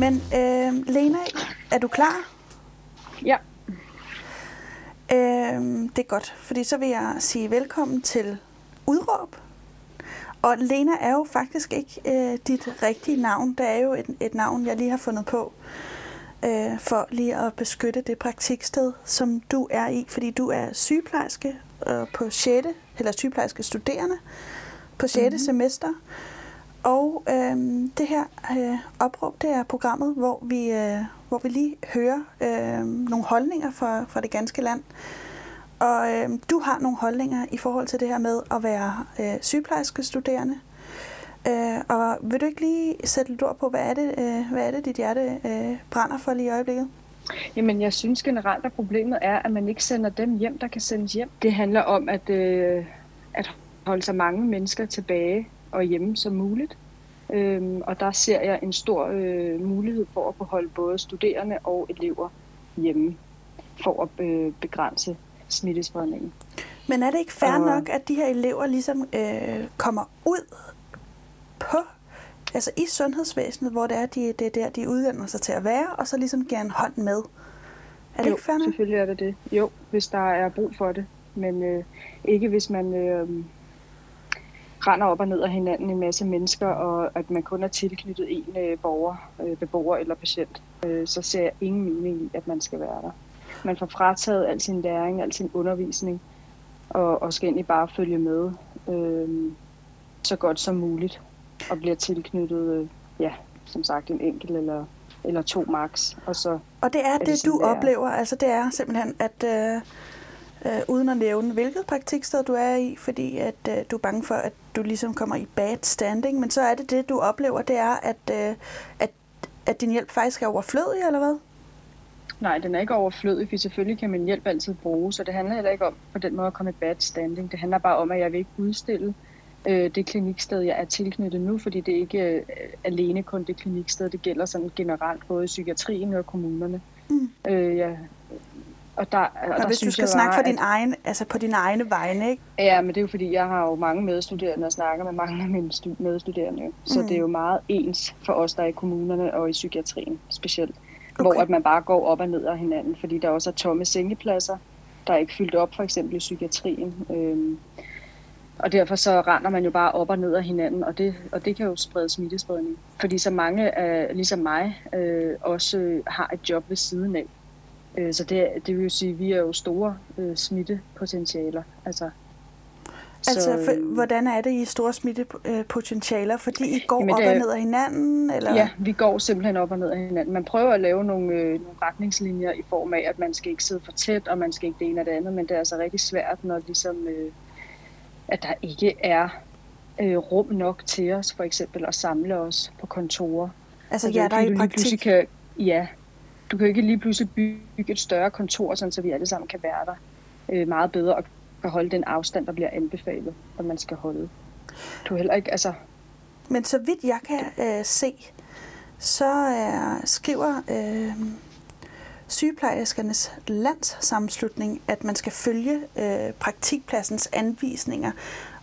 Men øh, Lena, er du klar? Ja. Øh, det er godt, fordi så vil jeg sige velkommen til Udråb. Og Lena er jo faktisk ikke øh, dit rigtige navn. Det er jo et, et navn, jeg lige har fundet på øh, for lige at beskytte det praktiksted, som du er i, fordi du er sygeplejerske øh, på 6. eller sygeplejerske studerende på 6. Mm-hmm. semester. Og øh, det her øh, opråb, det er programmet, hvor vi, øh, hvor vi lige hører øh, nogle holdninger fra, fra det ganske land. Og øh, du har nogle holdninger i forhold til det her med at være øh, sygeplejerske studerende. Øh, og vil du ikke lige sætte lidt ord på, hvad er det, øh, hvad er det dit hjerte øh, brænder for lige i øjeblikket? Jamen, jeg synes generelt, at problemet er, at man ikke sender dem hjem, der kan sendes hjem. Det handler om at, øh, at holde så mange mennesker tilbage og hjemme som muligt. Øhm, og der ser jeg en stor øh, mulighed for at kunne holde både studerende og elever hjemme for at øh, begrænse smittespredningen. Men er det ikke fair og... nok, at de her elever ligesom øh, kommer ud på, altså i sundhedsvæsenet, hvor det er, de, det er der, de uddanner sig til at være, og så ligesom giver en hånd med? Er det jo, ikke fair nok? selvfølgelig er det det. Jo, hvis der er brug for det. Men øh, ikke hvis man øh, render op og ned af hinanden en masse mennesker, og at man kun er tilknyttet en øh, borger, øh, beboer eller patient. Øh, så ser jeg ingen mening i, at man skal være der. Man får frataget al sin læring, al sin undervisning, og, og skal egentlig bare følge med øh, så godt som muligt og bliver tilknyttet, øh, ja, som sagt, en enkelt eller, eller to max. Og, så og det er, er det, det du det oplever, altså det er simpelthen, at øh, øh, uden at nævne, hvilket praktiksted du er i, fordi at øh, du er bange for, at du ligesom kommer i bad standing, men så er det det, du oplever, det er, at, øh, at, at din hjælp faktisk er overflødig, eller hvad? Nej, den er ikke overflødig, for selvfølgelig kan min hjælp altid bruges, så det handler heller ikke om på den måde at komme i bad standing. Det handler bare om, at jeg vil ikke udstille øh, det kliniksted, jeg er tilknyttet nu, fordi det er ikke øh, alene kun det kliniksted, det gælder sådan generelt både i psykiatrien og kommunerne. Mm. Øh, ja. Og, der, og, og der hvis synes du skal jeg snakke for din at, egen, altså på dine egne vegne, ikke? Ja, men det er jo fordi, jeg har jo mange medstuderende og snakker med mange af mine medstuderende. Så mm. det er jo meget ens for os, der er i kommunerne og i psykiatrien specielt. Okay. Hvor at man bare går op og ned af hinanden, fordi der også er tomme sengepladser, der er ikke fyldt op, for eksempel i psykiatrien. Øhm, og derfor så render man jo bare op og ned af hinanden, og det, og det kan jo sprede smittespredning. Fordi så mange, af, ligesom mig, øh, også øh, har et job ved siden af. Øh, så det, det vil jo sige, at vi er jo store øh, smittepotentialer. Altså, Altså, for, øh, hvordan er det i store smittepotentialer? Fordi I går Jamen, op og ned af hinanden? Eller? Ja, vi går simpelthen op og ned af hinanden. Man prøver at lave nogle, øh, nogle retningslinjer i form af, at man skal ikke sidde for tæt, og man skal ikke det ene og det andet, men det er altså rigtig svært, når ligesom, øh, at der ikke er øh, rum nok til os, for eksempel at samle os på kontorer. Altså, ja, der er i praktik? Kan, ja, du kan ikke lige pludselig bygge et større kontor, sådan, så vi alle sammen kan være der øh, meget bedre og kan holde den afstand, der bliver anbefalet, at man skal holde. Du heller ikke, altså... Men så vidt jeg kan øh, se, så er, skriver øh, sygeplejerskernes landssammenslutning, at man skal følge øh, praktikpladsens anvisninger.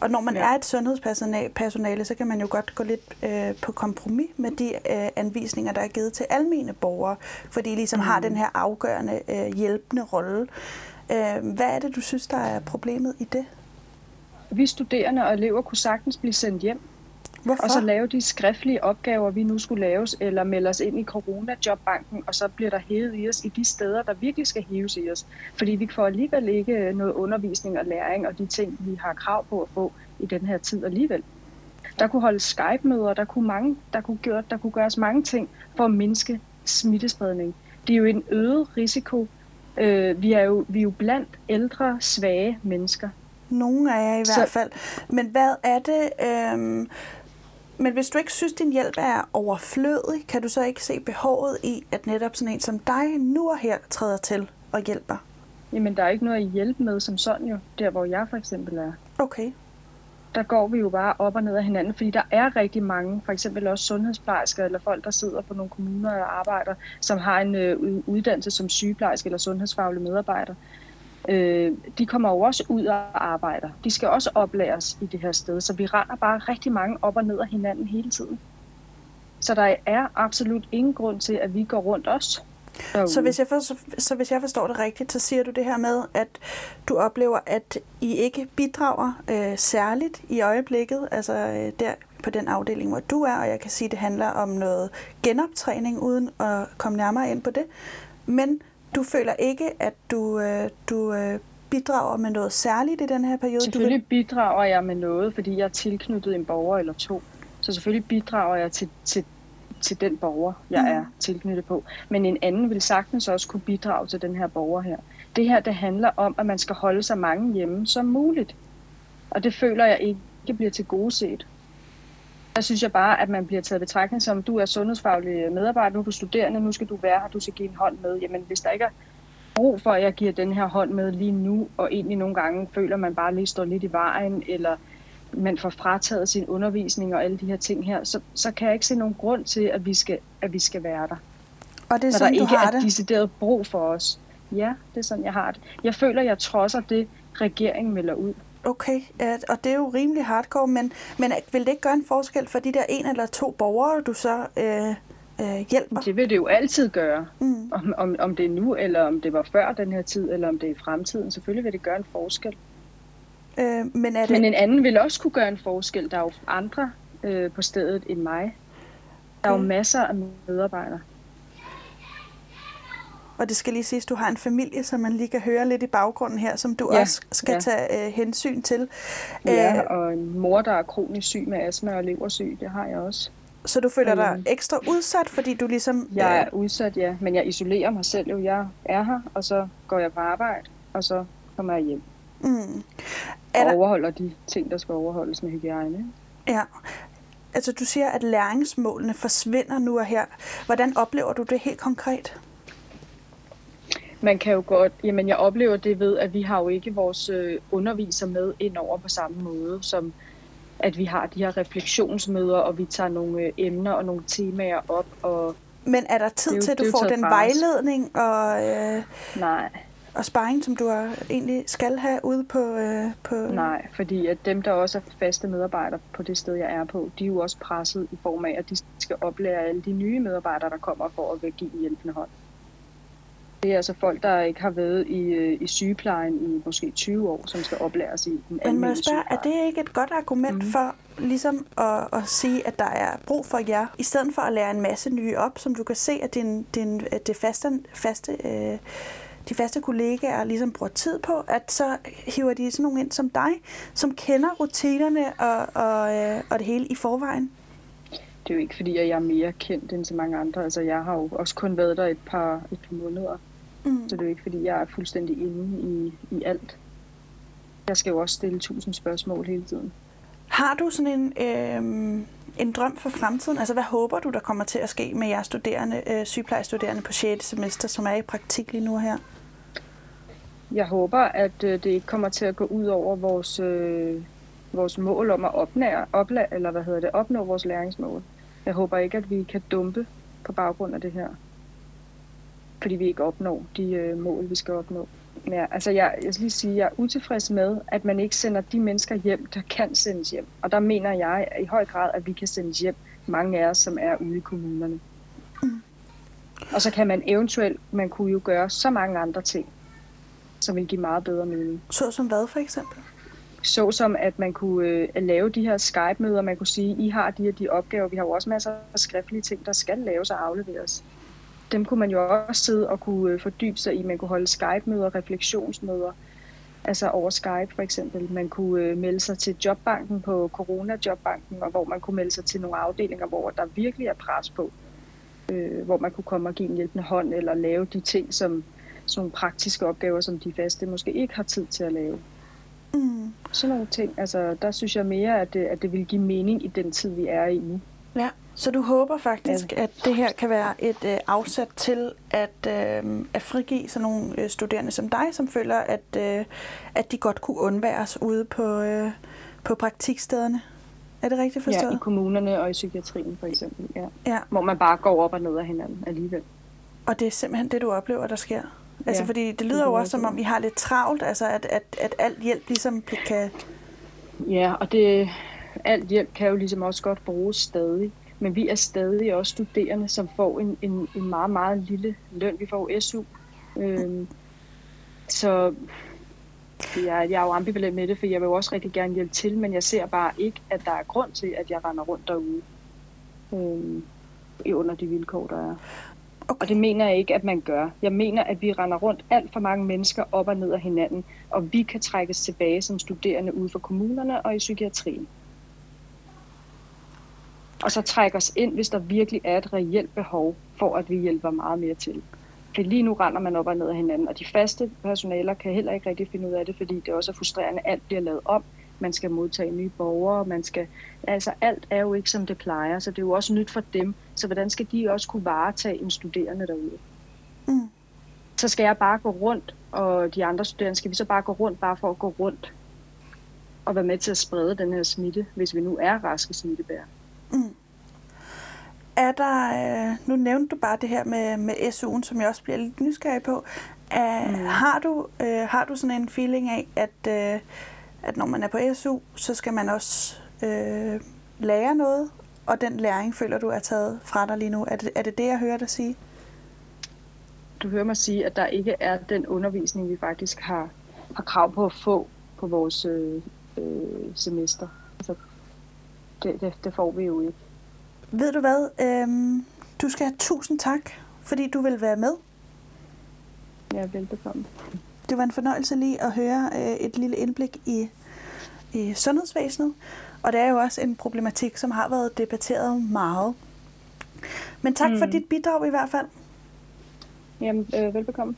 Og når man ja. er et sundhedspersonale, så kan man jo godt gå lidt øh, på kompromis med de øh, anvisninger, der er givet til almene borgere, fordi de ligesom mm. har den her afgørende øh, hjælpende rolle. Øh, hvad er det, du synes, der er problemet i det? Vi studerende og elever kunne sagtens blive sendt hjem. Hvorfor? Og så lave de skriftlige opgaver, vi nu skulle laves, eller melde os ind i Corona-jobbanken, og så bliver der hævet i os i de steder, der virkelig skal hæves i os. Fordi vi får alligevel ikke noget undervisning og læring, og de ting, vi har krav på at få i den her tid alligevel. Der kunne holde Skype-møder, der kunne, mange, der, kunne gøre, der kunne gøres mange ting for at mindske smittespredning. Det er jo en øget risiko Øh, vi, er jo, vi er jo blandt ældre, svage mennesker. Nogle af jer i hvert fald. Men hvad er det... Øh... Men hvis du ikke synes, din hjælp er overflødig, kan du så ikke se behovet i, at netop sådan en som dig nu og her træder til og hjælper? Jamen, der er ikke noget at hjælpe med som sådan jo, der hvor jeg for eksempel er. Okay der går vi jo bare op og ned af hinanden, fordi der er rigtig mange, for eksempel også sundhedsplejersker eller folk, der sidder på nogle kommuner og arbejder, som har en øh, uddannelse som sygeplejerske eller sundhedsfaglig medarbejder. Øh, de kommer jo også ud og arbejder. De skal også oplæres i det her sted, så vi render bare rigtig mange op og ned af hinanden hele tiden. Så der er absolut ingen grund til, at vi går rundt os. Så hvis, jeg for, så hvis jeg forstår det rigtigt, så siger du det her med, at du oplever, at I ikke bidrager øh, særligt i øjeblikket, altså øh, der på den afdeling, hvor du er, og jeg kan sige, at det handler om noget genoptræning, uden at komme nærmere ind på det. Men du føler ikke, at du, øh, du øh, bidrager med noget særligt i den her periode? Selvfølgelig du vil... bidrager jeg med noget, fordi jeg er tilknyttet en borger eller to. Så selvfølgelig bidrager jeg til, til, til den borger, jeg mm. er tilknyttet på. Men en anden vil sagtens også kunne bidrage til den her borger her. Det her, det handler om, at man skal holde sig mange hjemme som muligt. Og det føler jeg ikke bliver til gode set. Der synes jeg bare, at man bliver taget betragtning som, du er sundhedsfaglig medarbejder, nu er du studerende, nu skal du være her, du skal give en hånd med. Jamen, hvis der ikke er brug for, at jeg giver den her hånd med lige nu, og egentlig nogle gange føler man bare lige står lidt i vejen, eller man får frataget sin undervisning og alle de her ting her, så, så kan jeg ikke se nogen grund til, at vi skal, at vi skal være der. Og det er sådan, der ikke du har er det? decideret brug for os. Ja, det er sådan, jeg har det. Jeg føler, jeg trodser det, regeringen melder ud. Okay, og det er jo rimelig hardcore, men, men vil det ikke gøre en forskel for de der en eller to borgere, du så øh, øh, hjælper? Det vil det jo altid gøre. Mm. Om, om, om det er nu, eller om det var før den her tid, eller om det er i fremtiden. Selvfølgelig vil det gøre en forskel. Øh, men, er det... men en anden vil også kunne gøre en forskel. Der er jo andre øh, på stedet end mig. Der er jo masser af medarbejdere. Og det skal lige siges, du har en familie, som man lige kan høre lidt i baggrunden her, som du ja, også skal ja. tage øh, hensyn til. Ja, øh, og en mor, der er kronisk syg med astma og leversyg, det har jeg også. Så du føler dig ekstra udsat, fordi du ligesom... Jeg er udsat, ja. Men jeg isolerer mig selv jo. Jeg er her, og så går jeg på arbejde, og så kommer jeg hjem. Mm. Er der... Og overholder de ting, der skal overholdes med hygiejne. Ja. Altså, du siger, at læringsmålene forsvinder nu og her. Hvordan oplever du det helt konkret? Man kan jo godt, jamen jeg oplever det ved, at vi har jo ikke vores øh, underviser med ind over på samme måde, som at vi har de her refleksionsmøder, og vi tager nogle øh, emner og nogle temaer op. Og Men er der tid jo, til, at du får den vejledning og, øh, Nej. og sparring, som du er, egentlig skal have ude på, øh, på... Nej, fordi at dem, der også er faste medarbejdere på det sted, jeg er på, de er jo også presset i form af, at de skal oplære alle de nye medarbejdere, der kommer for at give en hjælpende hånd. Det er altså folk, der ikke har været i, øh, i sygeplejen i måske 20 år, som skal oplæres i den Men må jeg spørge, er det ikke et godt argument mm. for ligesom at, at sige, at der er brug for jer, i stedet for at lære en masse nye op, som du kan se, at, din, din, det faste, faste øh, de faste kollegaer ligesom bruger tid på, at så hiver de sådan nogen ind som dig, som kender rutinerne og, og, øh, og det hele i forvejen? Det er jo ikke fordi, at jeg er mere kendt end så mange andre. Altså, jeg har jo også kun været der et par, et par måneder. Mm. Så det er jo ikke, fordi jeg er fuldstændig inde i, i alt. Jeg skal jo også stille tusind spørgsmål hele tiden. Har du sådan en, øh, en drøm for fremtiden? Altså, hvad håber du, der kommer til at ske med jeres studerende, øh, sygeplejestuderende på 6. semester, som er i praktik lige nu her? Jeg håber, at øh, det ikke kommer til at gå ud over vores, øh, vores mål om at opnære, opla, eller hvad hedder det, opnå vores læringsmål. Jeg håber ikke, at vi kan dumpe på baggrund af det her fordi vi ikke opnår de øh, mål, vi skal opnå. Ja, altså jeg, jeg skal lige sige, at jeg er utilfreds med, at man ikke sender de mennesker hjem, der kan sendes hjem. Og der mener jeg i høj grad, at vi kan sendes hjem, mange af os, som er ude i kommunerne. Mm. Og så kan man eventuelt, man kunne jo gøre så mange andre ting, som vil give meget bedre mening. Så som hvad for eksempel? Så som at man kunne øh, lave de her Skype-møder, man kunne sige, I har de her de opgaver. Vi har jo også masser af skriftlige ting, der skal laves og afleveres dem kunne man jo også sidde og kunne øh, fordybe sig i. Man kunne holde Skype-møder, refleksionsmøder, altså over Skype for eksempel. Man kunne øh, melde sig til jobbanken på Corona-jobbanken, og hvor man kunne melde sig til nogle afdelinger, hvor der virkelig er pres på. Øh, hvor man kunne komme og give en hjælpende hånd, eller lave de ting, som sådan nogle praktiske opgaver, som de faste måske ikke har tid til at lave. Mm. Sådan nogle ting. Altså, der synes jeg mere, at det, at det vil give mening i den tid, vi er i nu. Ja. Så du håber faktisk, at det her kan være et øh, afsat til at, øh, at frigive sådan nogle øh, studerende som dig, som føler, at, øh, at de godt kunne undværes ude på, øh, på praktikstederne? Er det rigtigt forstået? Ja, i kommunerne og i psykiatrien for eksempel, ja. ja. Hvor man bare går op og ned af hinanden alligevel. Og det er simpelthen det, du oplever, der sker? Altså, ja, fordi det lyder jo også, som om I har lidt travlt, altså at, at, at alt hjælp ligesom kan... Ja, og det, alt hjælp kan jo ligesom også godt bruges stadig. Men vi er stadig også studerende, som får en, en, en meget, meget lille løn. Vi får SU. Øhm, så jeg, jeg er jo ambivalent med det, for jeg vil jo også rigtig gerne hjælpe til, men jeg ser bare ikke, at der er grund til, at jeg render rundt derude øhm, under de vilkår, der er. Okay. Og det mener jeg ikke, at man gør. Jeg mener, at vi render rundt alt for mange mennesker op og ned af hinanden, og vi kan trækkes tilbage som studerende ude for kommunerne og i psykiatrien. Og så trække os ind, hvis der virkelig er et reelt behov for, at vi hjælper meget mere til. For lige nu render man op og ned af hinanden, og de faste personaler kan heller ikke rigtig finde ud af det, fordi det også er frustrerende, alt bliver lavet om. Man skal modtage nye borgere, man skal, altså alt er jo ikke som det plejer, så det er jo også nyt for dem. Så hvordan skal de også kunne varetage en studerende derude? Mm. Så skal jeg bare gå rundt, og de andre studerende, skal vi så bare gå rundt, bare for at gå rundt og være med til at sprede den her smitte, hvis vi nu er raske smittebær. Mm. Er der, øh, nu nævnte du bare det her med, med SU'en, som jeg også bliver lidt nysgerrig på. Er, mm. har, du, øh, har du sådan en feeling af, at, øh, at når man er på SU, så skal man også øh, lære noget, og den læring føler du er taget fra dig lige nu? Er det er det, det, jeg hører dig sige? Du hører mig sige, at der ikke er den undervisning, vi faktisk har, har krav på at få på vores øh, øh, semester. Det, det, det får vi jo ikke. Ved du hvad? Øhm, du skal have tusind tak, fordi du vil være med. Ja, velbekomme. Det var en fornøjelse lige at høre øh, et lille indblik i, i sundhedsvæsenet. Og det er jo også en problematik, som har været debatteret meget. Men tak mm. for dit bidrag i hvert fald. Jamen, øh, velbekomme.